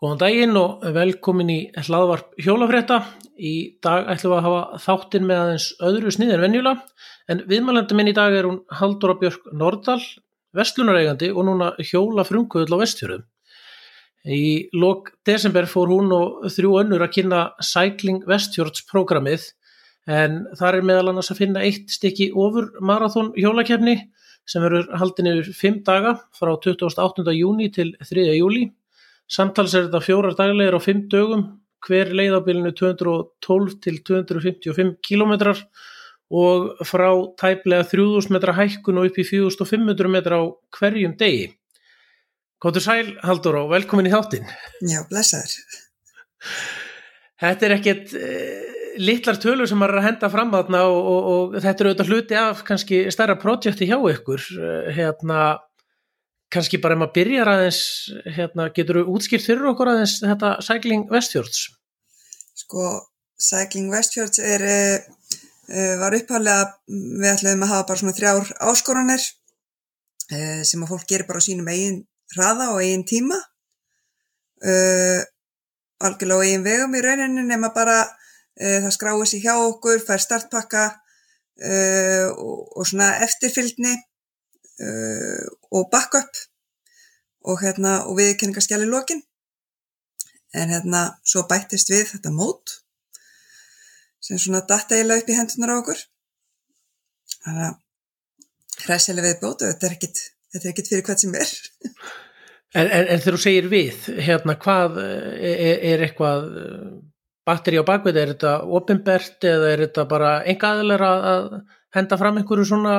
Góðan daginn og velkomin í hlaðvarp hjólafrétta. Í dag ætlum við að hafa þáttinn með aðeins öðru sniðin en venjulega en viðmælandi minn í dag er hún Halldóra Björk Nordal, vestlunareigandi og núna hjóla frumkvöðl á vestfjörðum. Í lok desember fór hún og þrjú önnur að kynna Cycling Westfjords programmið en þar er meðal annars að finna eitt stykki ofur marathón hjólakefni sem verður haldin yfir fimm daga frá 28. júni til 3. júli Samtals er þetta fjórar daglegir á fimm dögum, hver leiðabilinu 212 til 255 kilometrar og frá tæplega 3000 metra hækkun og upp í 4500 metra á hverjum degi. Kóttur sæl, Haldur, og velkomin í þáttinn. Já, blessaður. Þetta er ekkert e, litlar tölur sem maður er að henda fram aðna og, og, og þetta er auðvitað hluti af kannski stærra projekti hjá ykkur. Eh, hérna, kannski bara ef maður byrjar aðeins hérna, getur þú útskýrt fyrir okkur aðeins þetta Cycling Westfjords? Sko, Cycling Westfjords er uh, var uppháðlega við ætlum að hafa bara svona þrjár áskorunir uh, sem að fólk gerir bara sínum eigin hraða og eigin tíma. Algjörlega á eigin vegum í rauninu nema bara það skráir sér hjá okkur, fær startpakka og, og svona eftirfyldni uh, og backup og hérna og við kenningar skjali lokin. En hérna svo bættist við þetta mót sem svona datta eiginlega upp í hendunar á okkur. Þannig að hræsilega við bótu, þetta er ekkit þetta er ekkit fyrir hvað sem er. En, en, en þegar þú segir við, hérna hvað er, er eitthvað batteri á bakvið, er þetta ofinbert eða er þetta bara enga aðlar að henda fram einhverju svona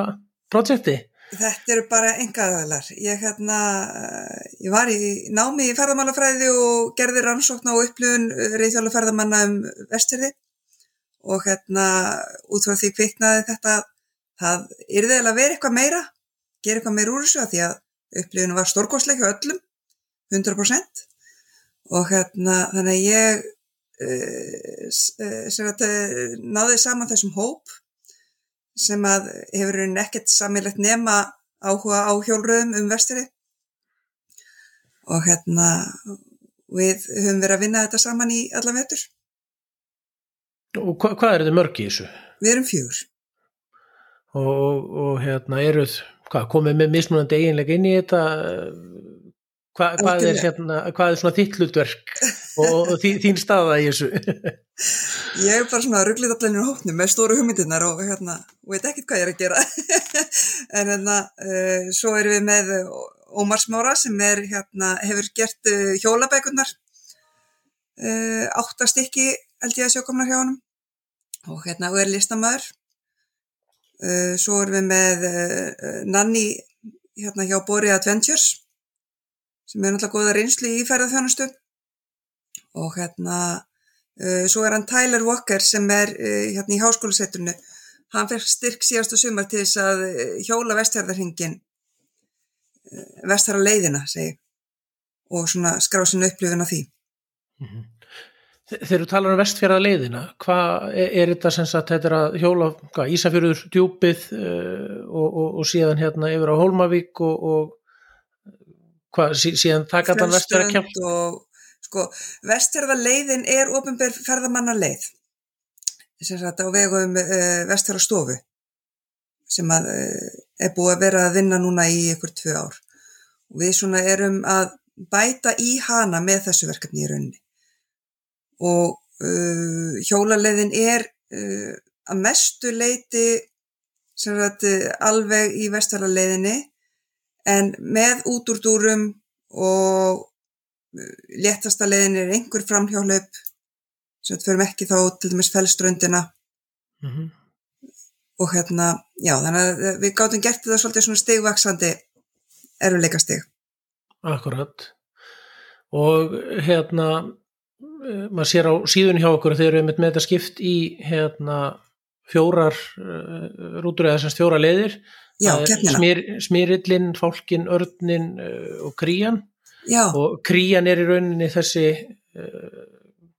projekti? Þetta eru bara engaðalar. Ég, hérna, ég var í námi í ferðamálafræði og gerði rannsókn á upplifun uh, reyðhjóla ferðamanna um vesturði og hérna út frá því kviknaði þetta það yrði að vera eitthvað meira, gera eitthvað meira úr þessu að því að upplifun var stórgóðsleik hjá öllum, 100% og hérna þannig að ég uh, uh, náði saman þessum hóp sem að hefur nekkert samilegt nema áhuga á hjólröðum um vestri og hérna við höfum verið að vinna þetta saman í alla vetur. Og hva, hvað er þetta mörg í þessu? Við erum fjögur. Og, og hérna eruð, hvað, komið með mismunandi eiginlega inn í þetta Hva, hvað, er, hérna, hvað er svona þitt hlutverk og, og þín staða í þessu? Ég er bara svona rugglið allir í hófnum með stóru hugmyndirnar og hérna, veit ekkert hvað ég er að gera. En hérna uh, svo erum við með Ómar Smára sem er, hérna, hefur gert uh, hjólabækunar uh, áttastikki held ég að sjókomnar hjá hann og hérna og er listamæður svo erum við með Nanni hérna hjá Bori Adventures sem er náttúrulega goða reynslu í ferðarþjónustu og hérna svo er hann Tyler Walker sem er uh, hérna í háskólusetturnu hann fekk styrk síðastu sumar til þess að uh, hjóla vestjárðarhingin uh, vestjara leiðina segi og svona skrá sinna upplifin af því. Mm -hmm. Þegar þú talar um vestfjara leiðina hvað er, er þetta sem sagt þetta er að hjóla hvað, Ísafjörður djúpið uh, og, og, og síðan hérna yfir á Hólmavík og, og hvað, síðan taka þetta vestur að kemja og sko, vesturðarleiðin er ofinbér ferðamanna leið sem sagt á vegum uh, eh, vesturðarstofu sem að uh, er búið að vera að vinna núna í ykkur tvö ár. Og við svona erum að bæta í hana með þessu verkefni í rauninni. Og uh, hjólaleiðin er að mestu leiti sagt alveg í vesturðarleiðinni en með útúrdúrum og léttasta leiðin er einhver framhjálp sem við förum ekki þá til dæmis fellströndina. Mm -hmm. og hérna já þannig að við gáttum gert þetta svolítið svona stigvaksandi erfuleika stig Akkurat. Og hérna eh, maður sér á síðun hjá okkur þegar við með þetta skipt í hérna fjórar uh, rútur eða þessast fjóra leiðir. Smirillin, fólkin, örnin uh, og krían Já. og krían er í rauninni þessi uh,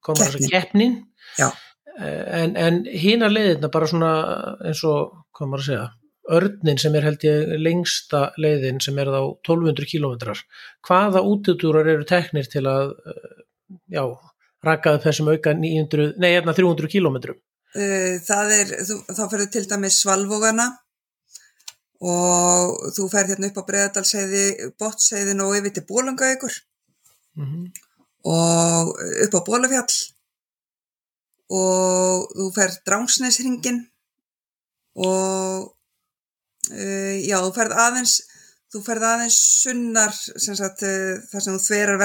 Keppnin. keppnin uh, en, en hína leiðina bara svona eins og, maður að segja örnin sem er held ég lengsta leiðin sem er þá 1200 kílómetrar hvaða útutúrar eru teknir til að uh, já, rakaði þessum auka 900, nei, hérna 300 kílómetrum. Uh, það er, þú, þá ferðu til dæmis Svalvógana og þú ferð hérna upp á Breðadalseiði, Bottseiðin og yfir til Bólangaugur Mm -hmm. og upp á Bólafjall og þú ferð Drángsnesringin og uh, já, þú ferð aðeins þú ferð aðeins sunnar sem sagt, uh, þar sem þú þverar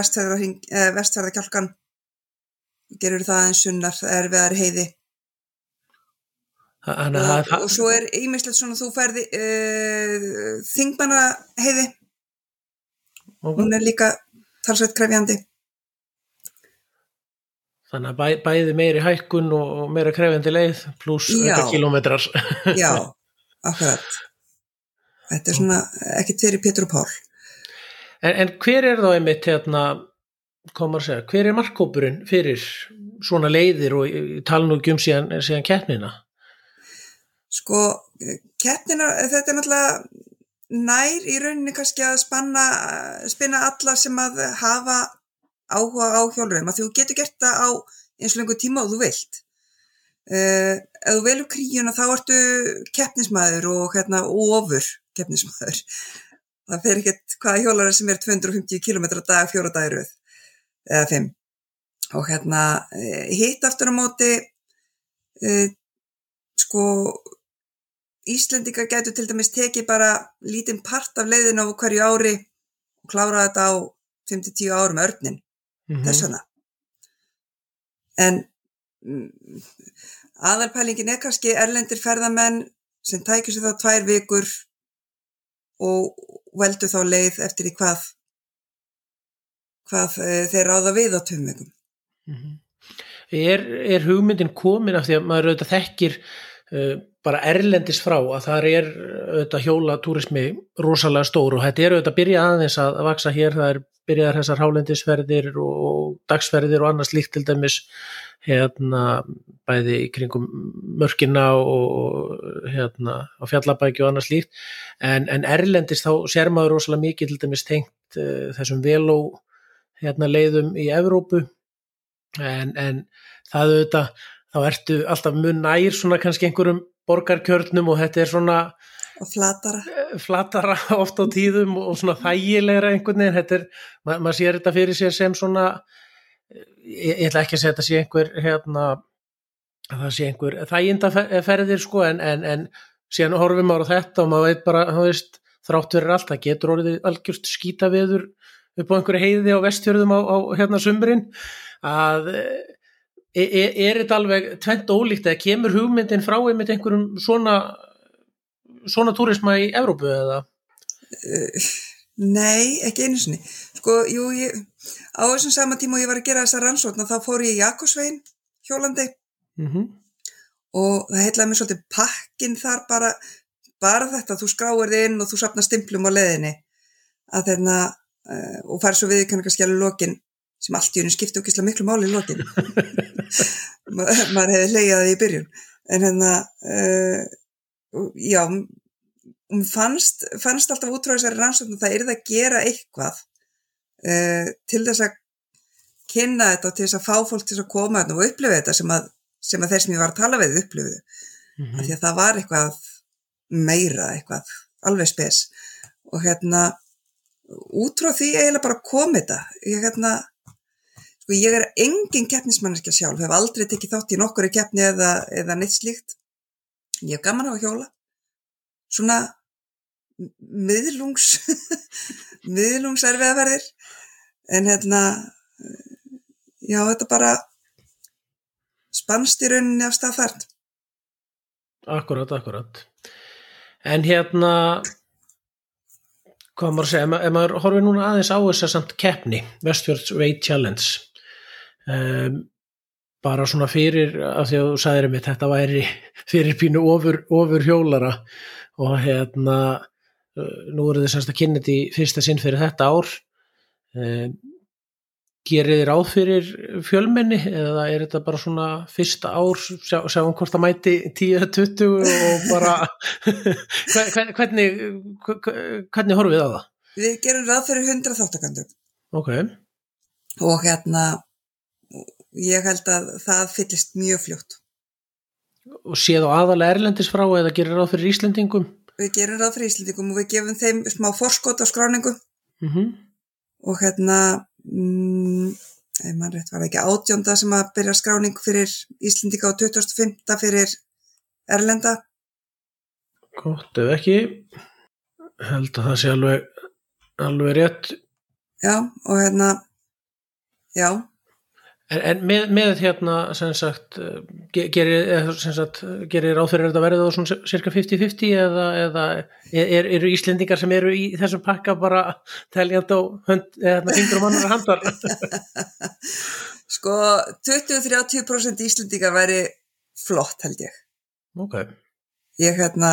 vestfjörðakjálkan gerur það aðeins sunnar er aðri heiði Þannig og, að og svo er ímislegt svona þú ferði uh, þingmanna heiði það hún er líka talsveit krefjandi. Þannig að bæ, bæði meiri hækkun og meira krefjandi leið pluss auka kilómetrar. já, akkurat. Þetta er svona ekkert fyrir Pétur og Pál. En, en hver er þá einmitt hérna, komar að segja, hver er markkópurinn fyrir svona leiðir og tala nú ekki um síðan, síðan keppnina? Sko, keppnina þetta er náttúrulega nær í rauninni kannski að spanna spinna alla sem að hafa áhuga á hjólurinn að þú getur gert það á eins og lengur tíma og þú vilt. Uh, ef þú velur kríuna þá ertu keppnismæður og hérna ofur keppnismæður það fer ekkert hvaða hjólar sem er 250 km að dag fjóra dagiröð eða fimm. Og hérna eh, hitt aftur á móti uh, sko Íslendingar getur til dæmis tekið bara lítinn part af leiðin á hverju ári og klára þetta á 5-10 árum örnin, Mhm. þess vegna. En mm, aðalpælingin er kannski erlendir ferðamenn sem tækir sér þá tvær vikur og veldu þá leið eftir í hvað, hvað e, þeir ráða við á tveim vikum. Mhm. Er, er hugmyndin komin af því að maður auðvitað þekkir bara erlendis frá að það er auðvitað hjóla túrismi rosalega stór og þetta er auðvitað að byrja aðeins að, vaksa hér, það er byrjaðar þessar hálendisferðir og dagsferðir og annars líkt til dæmis hérna bæði í kringum mörkina og hérna á fjallabæki og annars líkt en, en erlendis þá sér maður rosalega mikið til dæmis tengt uh, þessum veló hérna leiðum í Evrópu. En, en það auðvitað þá ertu alltaf mun nær svona kannski einhverjum borgarkjörnum og þetta er svona flatara. flatara oft á tíðum og svona þægilegra einhvern veginn, þetta er, ma maður sér þetta fyrir sér sem svona ég, ég ætla ekki að segja þetta sé einhver hérna, að það sé einhver þægindaferðir sko en, en, en síðan horfum maður á þetta og maður veit bara, þú veist, þrátt verið allt, það getur orðið algjörst skýta viður upp á einhverju heiði á vestjörðum á, á hérna sumrin að er, er, er þetta alveg tvent ólíkt eða kemur hugmyndin frá einmitt einhverjum svona svona túrisma í Evrópu eða? Uh, nei, ekki einu sinni. Sko, jú, ég, á þessum sama tíma og ég var að gera þessa rannsókn þá fór ég í Jakobsvegin hjólandi Mm -hmm. og það heitlaði mér svolítið pakkin þar bara, bara þetta, þú skráir þið inn og þú sapnar stimplum á leðinni að þeirna uh, og fær svo við kannski alveg lokin sem allt í unum skipti okkislega miklu máli í lokin. Ma, maður hefði leiðið í byrjun. En hérna uh, já um fannst, fannst alltaf út frá þessari rannsókn að það er það að gera eitthvað uh, til þess að kynna þetta og til þess að fá fólk til þess að koma og upplifa þetta sem að, sem að þeir sem ég var að tala við upplifuðu. Mm af því að það var eitthvað meira, eitthvað alveg spes. Og hérna út frá því eiginlega bara kom þetta. Ég hérna sko ég er engin keppnismanneskja sjálf hef aldrei tekið þátt í nokkuri keppni eða, eða neitt slíkt. Ég hef gaman á að hjóla. Svona miðlungs miðlungs erfiðaferðir en hérna já þetta bara spannst í rauninni af stað þart Akkurat, akkurat. En hérna, hvað maður að segja, ef ma- ef maður horfir núna aðeins á þess að samt keppni, Westfjords Raid Challenge, um, bara svona fyrir, af því að þú sagðir mér, þetta væri fyrir pínu ofur, ofur hjólara og hérna, nú eru þið semst að kynna þetta í fyrsta sinn fyrir þetta ár. Um, Gerir þið ráð fyrir fjölmenni eða er þetta bara svona fyrsta ár, sjá, sjáum hvort það mæti 10-20 og bara Hve- hvernig, hvernig horfum við á það? við gerum ráð fyrir 100 þáttakandum Ok, og hérna ég held að það fyllist mjög fljótt. Og séð á aðalega erlendis frá eða gerir ráð fyrir Íslendingum? Við gerum ráð fyrir Íslendingum og við gefum þeim smá forskot á skráningu Mm -hmm. og hérna, mm, ef mann rétt var ekki átjónda sem að byrja skráning fyrir Íslendinga og 2005 fyrir Erlenda. Gott ef ekki, held að það sé alveg, alveg rétt. Já, og hérna, já, En, en með, með hérna, sem sagt, eh, ge- gerir, eða sem sagt, gerir að þetta verði þá svona cirka 50-50 eða, eða er, eru Íslendingar sem eru í þessum pakka bara teljand á eða hérna, annar handar? sko 20-30% Íslendinga væri flott held ég. ok, Ég hérna,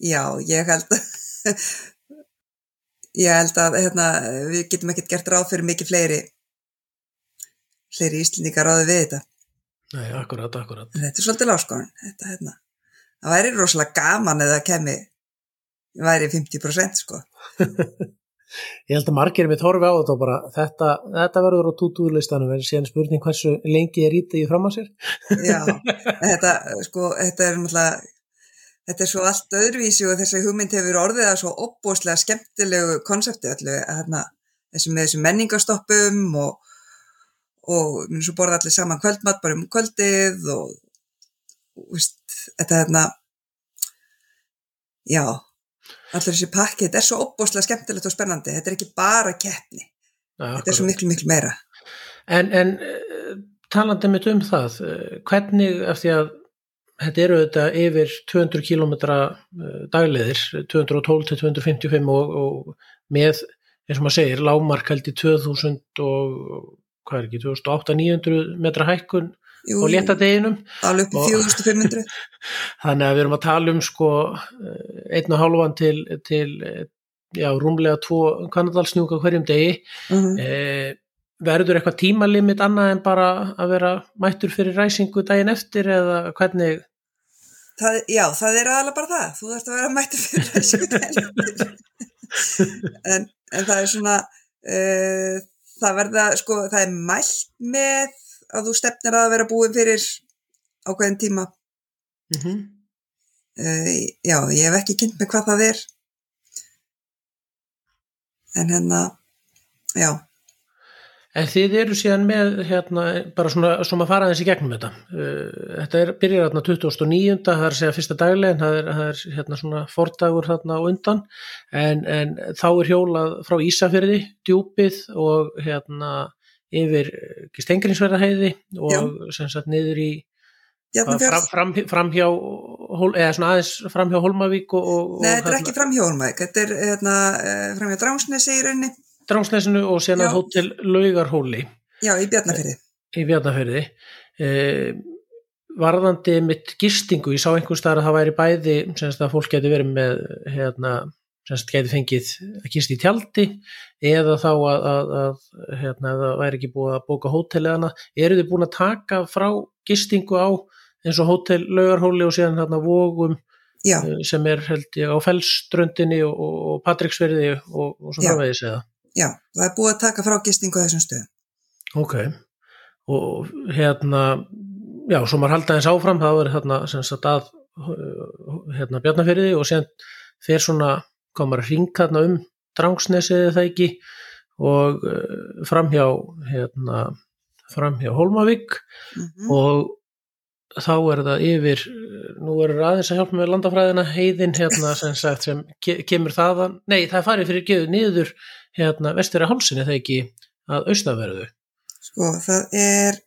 já, ég held ég held að hérna, við getum ekkert gert ráð fyrir mikið fleiri fleiri Íslendingar ráði við þetta. nei, akkurat, akkurat. En þetta er svolítið. Þetta hérna, það væri rosalega gaman eða kemi væri 50% sko. Ég held að margir mitt horfi á þetta og bara þetta, þetta verður á tútúðlistanum verður síðan spurning hversu lengi er ít í fram að sér. Já, en þetta, sko, þetta er náttúrulega, þetta er svo allt öðruvísi og þessi hugmynd hefur orðið að svo opbóslega skemmtilegu konsepti allu, hérna, þessi með þessu menningastoppum og, og minn svo borða allir saman kvöldmatt bara um kvöldið og, og veist, þetta hérna, já, allir þessi pakki, þetta er svo opbóslega skemmtilegt og spennandi, þetta er ekki bara keppni, Ja, þetta er svo miklu, miklu meira. En, en eh, talandi mitt um það, eh, hvernig, af því að þetta eru þetta yfir 200 km dagleðir, 212 til 255 og, og með, eins og maður segir, lámark held í 2000 og, hvað er ekki, 2008-900 metra hækkun Jú, á léttadeginum. alveg upp í Og- 4500. Þannig að við erum að tala um sko eh, einn og hálfan til, til eh, já, rúmlega tvo kannadalsnjúka hverjum degi. Uh Eh, verður eitthvað tímalimit annað en bara að vera mættur fyrir ræsingu daginn eftir eða hvernig? Það, já, það er aðalega bara það. Þú þarfst að vera mættur fyrir þessu dæltir. en, en það er svona, uh, það verða, sko, það er mælt með að þú stefnir að vera búin fyrir ákveðin tíma. Mm -hmm. Uh, já, ég hef ekki kynnt með hvað það er. En hérna, já, En þið eru síðan með hérna bara svona, svona fara aðeins í gegnum þetta. Eh, Þetta er, byrjar hérna 2009. það er að segja fyrsta daglegin, það er, það er hérna svona fordagur hérna á undan en, en þá er hjólað frá Ísafyrði, djúpið og hérna yfir stengrinsverðaheiði og sem sagt niður í fram, Bjarnafjörð. fram, fram eða svona aðeins fram hjá Holmavík og, og, Nei, og þetta er ekki fram hjá Hólmæk, þetta er hérna, uh, fram hjá Dránsnesi í rauninni. Dránsnesinu og að hótel Laugarhóli. Já, í Bjarnafjörði. í Bjarnafyrði eh, varðandi mitt gistingu, ég sá einhvers staðar að það væri bæði, semst að fólk geti verið með hérna, semst geti fengið að gista í tjaldi eða þá að, að, að hérna, það væri ekki búið að bóka hótel eða annað, eru þið búin að taka frá gistingu á eins og hótel Laugarhóli og síðan hérna vógum Já, eh, sem er held ég á Fellströndinni og, og, og Patricksverði og, og svo Já. framvegis eða já, það er búið að taka frá gistingu þessum stöðum. Ok, og hérna, já, svo maður halda eins áfram, það verður hérna sem sagt að uh, hérna Bjarnafyrði og síðan fer svona, komar að ring þarna um Drangsnesið eða það ekki og uh, framhjá hérna, framhjá Hólmavík. Mm og þá er það yfir, nú er aðeins að hjálpa með landafræðina, heiðin hérna sem sagt sem ke kemur þaðan, nei það farið fyrir geðu niður hérna vestfyrir hálsinni þegar ekki að austaverðu. Sko, það er,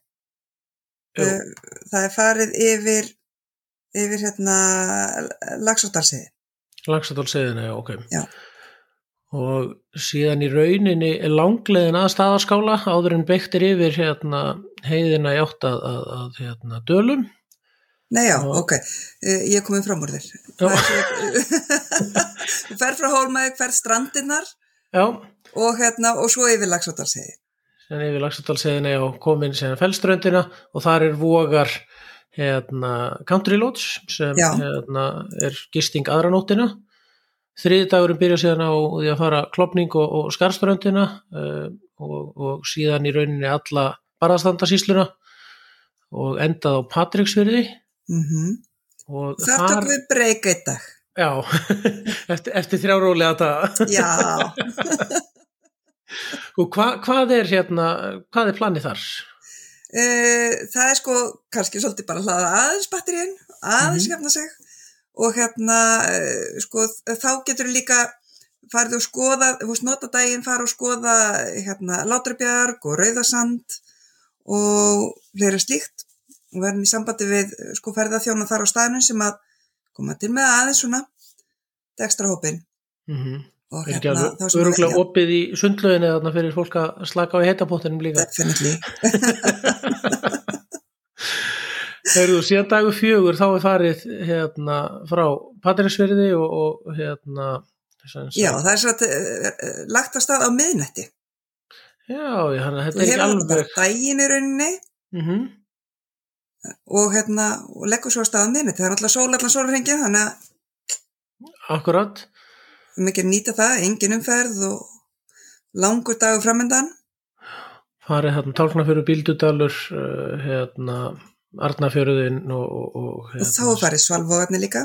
uh, það er farið yfir, yfir hérna lagsóttalsiði. Lagsadalsseðina, já, ok. Já. Og síðan í rauninni langleiðin að staðaskála áður en beiktir yfir hérna heiðina í átt að, að, að hérna, dölum. Nei, já, Já. ok, uh, ég er komin fram úr þér. Þú ferð frá Hólmæk, ferð strandinnar Já, og hérna, og svo yfir lagsóttalsiði. síðan yfir Lagsadalsseðina já, komin síðan fellströndina og þar er vogar hérna Country Lodge sem hérna er gisting aðra nóttina. Þriði dagurinn byrja síðan á því að fara klopning og, og skarströndina uh, og, og síðan í rauninni alla barðastandasísluna og endað á Patricksfyrði Mm og Það tók við breyka í dag. já, eftir, eftir þrjá rólega daga Já, og hva, hvað er hérna hvað er planið þar? uh, það er sko kannski svolítið bara að hlaða aðeins batteríun, aðeins Mhm. hefna sig og hérna uh, sko þá getur líka farið og skoða, þú veist, nota daginn fara og skoða hérna Látrabjarg og Rauðasand og fleira slíkt og verðum í sambandi við sko ferðarþjóna þar á staðnum sem að koma til með aðeins svona dekstra hópin Mm -hmm. Og er hérna alveg þá sem að- öruglega já, opið í sundlöginni þarna fyrir fólk að slaka á heitapóttinum líka? Þegar þú séð dagur fjögur þá er farið hérna frá Patricksfyrði og, og hérna Já, það er svo að uh, lagt að stað á miðnætti. Já, já, þannig að þetta er ekki þetta bara alveg daginn í rauninni. Mm og hérna, og leggur svo að stað á miðnætti. Það er alltaf sól allan sólurhengið þannig að akkurat við mikið nýta það, engin umferð og langur dagur framöndan farið hérna tálknafjörðu bíldudalur hérna Arnafjörðin og, og, og og þá farið svalvóðarnir líka.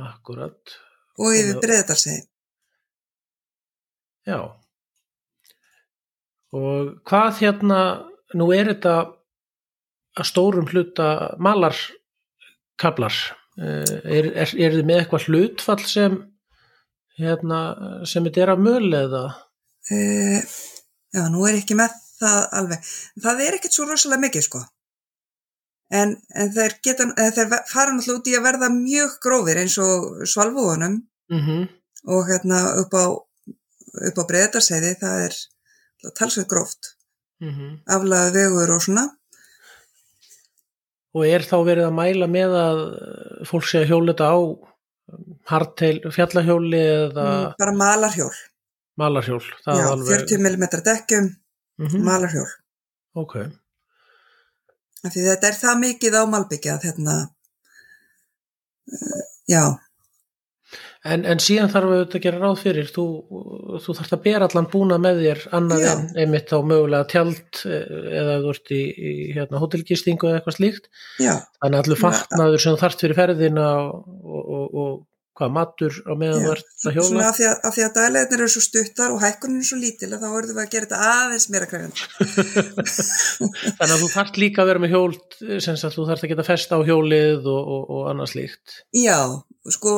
Akkurat, og yfir breyðdalsegi já. Og hvað hérna nú er þetta að stórum hluta malarkablar uh, er, er, er þið með eitthvað hlutfall sem hérna sem þetta er af möl eða? Uh, Já, nú er ekki með það alveg. Það er ekkert svo rosalega mikið sko. En, en þeir, geta, en þeir fara náttúrulega út í að verða mjög grófir eins og svalvóðunum mm og hérna upp á, upp á breyðdarseiði það er talsveit gróft. -hmm. aflaði vegur og svona. Og er þá verið að mæla með að fólk sé að hjóla þetta á hardtail fjallahjóli eða Mm, bara malarhjól. Malarhjól Já, alveg 40 mm dekkjum Mhm, malarhjól. Ok, þetta er það mikið á malbyggja hérna uh, já, en, en síðan þarf auðvitað að gera ráð fyrir. Þú, þú þarft að bera allan búna með þér annað Já. en einmitt þá mögulega tjald eh, eða þú ert í, í hérna, hótelgistingu eða eitthvað slíkt. Já, þannig að allur fatnaður sem þú þarft fyrir ferðina og, og, og hvað matur á meðan þú ert að hjóla. Svona af því að, því að daglegarnir eru svo stuttar og hækkunin er svo lítil að þá verðum við að gera þetta aðeins meira krefjandi. Þannig að þú þarft líka að vera með hjól sem sagt þú þarft að geta festa á hjólið og, og, og annað slíkt. Já, sko,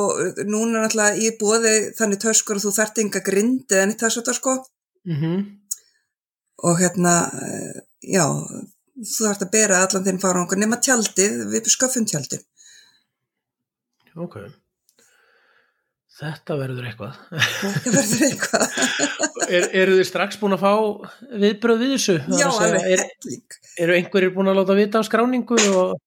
núna náttúrulega ég bóði þannig töskur að þú þarft enga grind eða nýtt þess að það sko Mm og hérna, eh, já, þú þarft að bera allan þinn farangur nema tjaldið, við sköffum tjaldið. Ok. Þetta verður eitthvað. Þetta verður eitthvað. er, eru þið strax búin að fá viðbröð við þessu? Já, alveg er, eru einhverjir búin að láta vita á skráningu og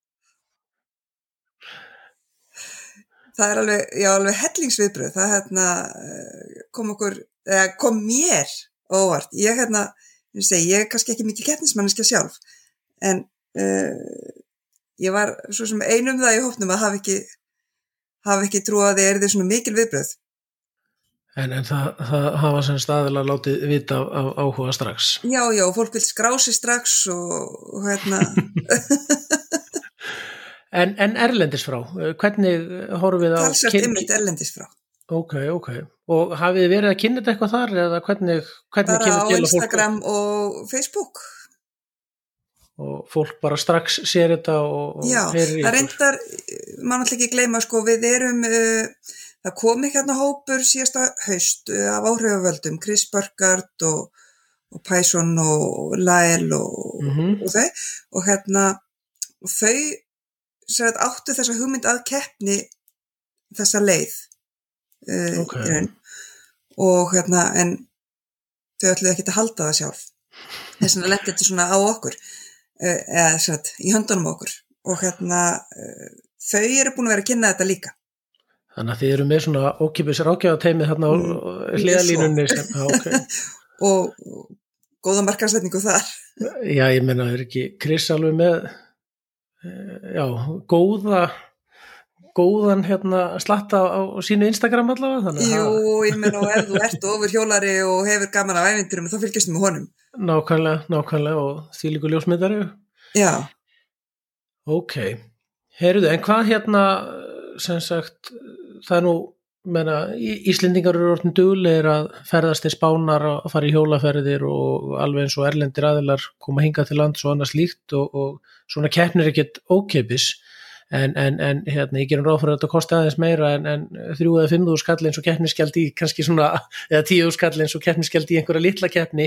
Það er alveg, já, alveg hellingsviðbröð. Það hérna eh, kom okkur, eða kom mér óvart. Ég hérna, segi, ég er kannski ekki mikið keppnismanniska sjálf, en uh, ég var svo sem einum það í hópnum að hafa ekki, hafa ekki trú að þið er þið svona mikil viðbröð. en, en það, það hafa sem staðilega látið vita af, af áhuga strax. Já, já, fólk vil skrá sig strax og, og hérna, En, en erlendis frá, hvernig horfum við á... talsvært kyn- ymmit erlendis frá. Ok, ok. Og hafið þið verið að kynna þetta eitthvað þar eða hvernig, hvernig Bara á að fólk Instagram og Facebook. og fólk bara strax sér þetta og, og Já, það reyndar, mann alltaf ekki gleyma, sko, við erum, uh, það komi hérna hópur síðasta haust uh, af áhrifavöldum, Chris Burkhardt og, og Pæson og Lyle og, Mhm. og þau, og hérna, þau að áttu þessa hugmynd að keppni þessa leið uh, Ok. í raun. og hérna, en þau ætluðu ekki að halda það sjálf þess vegna letti þetta svona á okkur uh, eða satt, í höndunum okkur og hérna uh, þau eru búin að vera að kynna þetta líka Þannig að þið eru með svona ókipis rákjáðateimið þarna á Mm, hliðalínunni sem, já, ok. og, góða markasetningu þar Já, ég menna, er ekki Chris alveg með já, góða góðan hérna slatta á, á sínu Instagram allavega Jú, ég menn og ef þú ert ofur hjólari og hefur gaman af ævinturum þá fylgjast með honum. nákvæmlega, nákvæmlega og því líku ljósmyndari. Já, ok, heyrðu en hvað hérna sem sagt það er nú menna, Í- Íslendingar eru orðin duglegir að ferðast til spánar og fara í hjólaferðir og alveg eins og erlendir aðilar koma hingað til lands og annars líkt og, og svona keppnir ekkert ókeipis en, en, en hérna, ég gerum ráð fyrir að þetta kosti aðeins meira en, þrjú eða fimmðu skall eins og keppniskjald í kannski svona, eða tíu skall eins og keppniskjald í einhverja litla keppni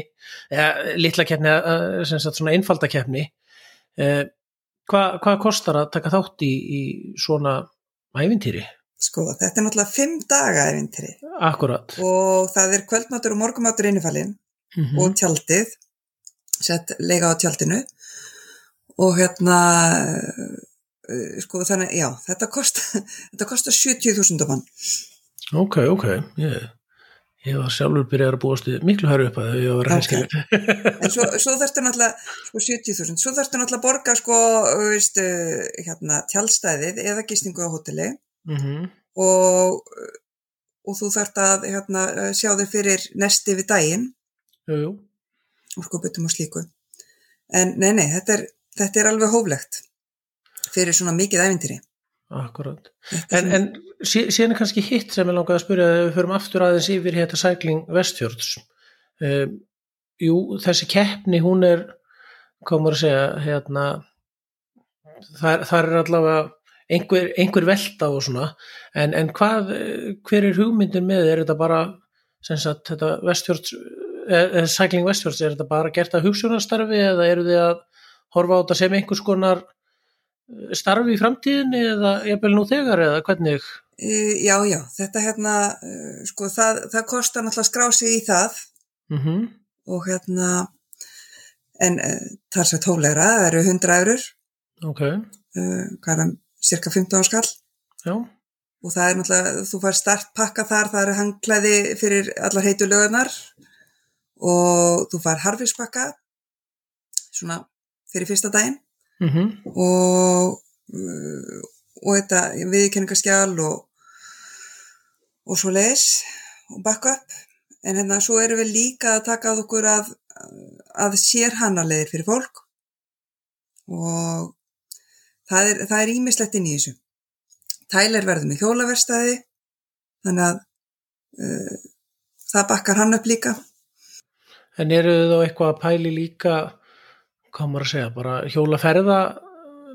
eða litla keppni, sem sagt svona einfalda keppni eh, hvað hva kostar að taka þátt í, í svona ævintýri? Sko, þetta er náttúrulega fimm daga ævintiri Akkurat. Og það er kvöldmátur og morgumátur innifalinn mm og tjaldið, sett lega á tjaldinu. Og hérna, uh, sko þannig, já, þetta kostar, kostar 70.000 mann. Ok, ok. Ég, ég var sjálfur byrjar að búast miklu hæru upp að þau vera Ok. henskilið En svo, svo þarftu náttúrulega, sko 70.000, svo þarftu náttúrulega að borga sko, veist, uh, hérna, tjaldstæðið eða gistingu á hóteli mm -hmm. og, og þú þarft að hérna, uh, sjá þig fyrir nesti við daginn, Jú, jú orkubutum og slíku. En nei, nei, þetta er, þetta er alveg hóflegt fyrir svona mikið. Þetta er En, en sí- síðan er kannski hitt sem ég langaði að spyrja ef við förum aftur aðeins yfir hérna Cycling Westfjords. Um, jú, þessi keppni hún er, maður að segja, hérna, það, það er allavega einhver, einhver velta og svona, en, en hvað, eh, hver er hugmyndin með, er þetta bara, sem sagt, þetta Westfjords, eða Cycling Westfjords, er þetta bara gert að hugsunastarfi eða eru þið að horfa á þetta sem einhvers konar eh, starfi í framtíðinni eða jafnvel nú þegar eða hvernig? Uh, Já, já, þetta hérna, sko, það, það kostar náttúrulega að skrá sig í það. Mm og hérna, en það er svo tólegra, það eru 100 eurur, Ok, uh, cirka 15 skall. Já, og það er náttúrulega, þú fær startpakka þar, það eru hangklæði fyrir allar heitu lögunar og þú fær harfiskpakka, svona fyrir fyrsta daginn. Mm og, uh, og þetta viðkenningaskjál og, og svo leis og backup. En hérna svo erum við líka að taka að okkur að, að sér hannarleðir fyrir fólk. Og það er, ímislegt inn í þessu. Tæler verður með hjólaverstaði þannig að uh, það bakkar hann upp líka. en eru þið þá eitthvað að pæli líka, hvað maður að segja, bara hjólaferða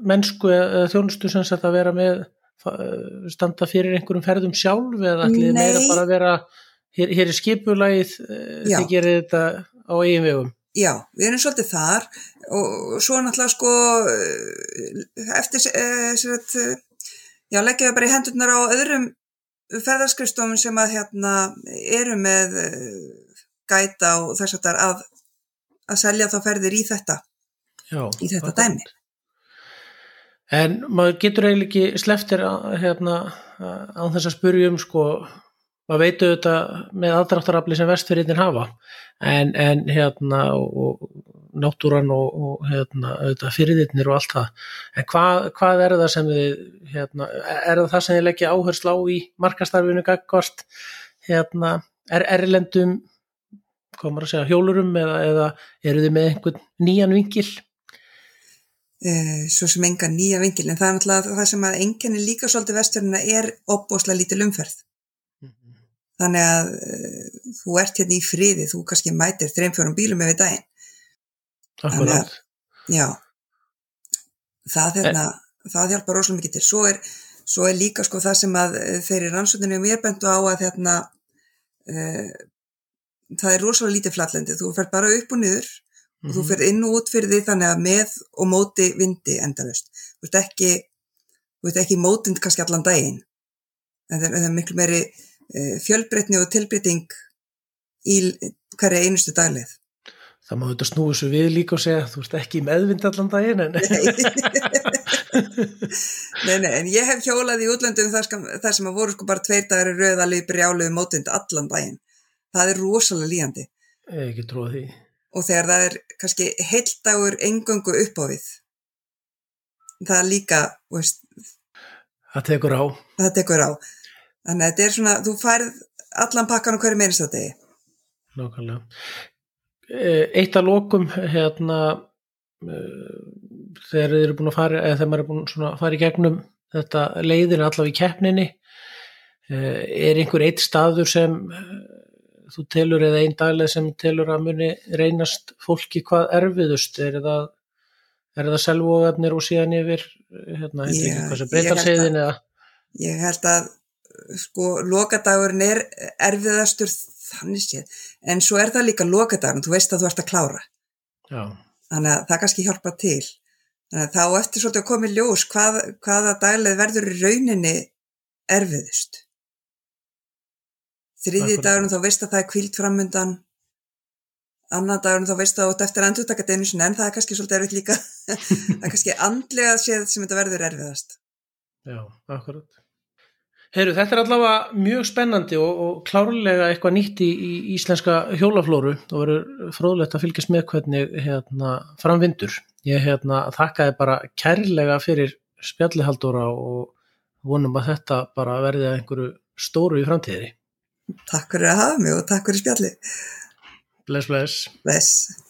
mennsku eða þjónustu sem sagt að vera með, fa- standa fyrir einhverjum ferðum sjálf eða þið meira bara að vera, hér, hér er skipulagið, Já. þið gerir þetta á eigin vegum. Já, við erum svolítið þar og svo náttúrulega sko eh, eftir eh, sagt, eh, já, leggja bara í hendurnar á öðrum ferðarskrifstofum sem að hérna eru með gæta og þess að að, að selja þá ferðir í þetta, Já, í þetta dæmi. En maður getur eiginlega ekki sleftir hérna, á þess að spurja um sko, maður veitu þetta með aðdráttarafli sem vestfyrirtin hafa. En, en hérna og, og náttúran og, og hérna auðvitað fyrirtnir og allt það. En hvað, hvað er það sem þið hérna, er það það sem þið leggja áherslu á í markastarfinu gagvart hérna, er erlendum maður að segja, hjólurum eða, eða eru þið með einhvern nýjan vinkil? Eh, svo sem enga nýja vingil en það er náttúrulega það sem að enginni líka svolítið vesturina er opbóslega lítil umferð. Þannig að uh, þú ert hérna í friði, þú kannski mætir þreim fjórum bílum yfir daginn. Akkurat, Já, það, hérna, það hjálpar rosalega mikið til. Svo er, svo er líka sko það sem að eh, þeir í rannsókninu mér bentu á að hérna, uh, það er rosalega lítið flatlendi. Þú fer bara upp og niður og þú Mhm. fer inn og út fyrir því þannig að með og móti vindi endalust. Þú ert ekki, þú ert ekki mótind kannski allan daginn. En það er, miklu meiri fjölbreytni og tilbreyting í hverja einustu daglið. Það má þetta snúi svo við líka og segja þú ert ekki meðvind allan daginn en Nei, nei, en ég hef hjólað í útlöndum þar, skam, þar sem að voru sko bara tveir dagar í röð alveg brjáluðu mótind allan daginn. Það er rosalega líjandi. ég hef ekki trúið því. Og þegar það er kannski heilt dagur engöngu upp á við. Það er líka, veist, Það tekur á. Það tekur á. Þannig að þetta er svona, þú færð allan pakkan á hverju meirins að degi. Nákvæmlega. Eh, eitt af lokum, hérna, uh, þegar þið eru búin að fara, eða þegar maður er búin að fara í gegnum þetta leiðin allavega í keppninni, uh, er einhver eitt staður sem þú telur eða einn daglega sem telur að muni reynast fólki hvað erfiðust, er það, er það selvóðarnir og síðan yfir, hérna, Já, eitthvað sem ég held breytarseiðin eða? Ég held að sko lokadagurinn er erfiðastur þannig séð, en svo er það líka lokadagurinn, þú veist að þú ert að klára. Já, þannig að það kannski hjálpa til. Þannig að þá eftir svolítið að koma í ljós hvað, hvaða dagleð verður í rauninni erfiðust. Þriði dagurinn þá veist að það er kvíld framundan annan dagurinn þá veist að þú ert eftir að endur taka þetta einu sinni en það er kannski svolítið erfitt líka. Það er kannski andlega séð sem þetta verður erfiðast. Já, akkurat. Heyru, þetta er allavega mjög spennandi og, og klárlega eitthvað nýtt í, í íslenska hjólaflóru og verður fróðlegt að fylgjast með hvernig hérna, framvindur. Ég hérna, þakkaði bara kærlega fyrir spjallihaldóra og vonum að þetta bara verði að einhverju stóru í framtíðri. Takk fyrir að hafa mig og takk fyrir spjalli Bless, bless. Bless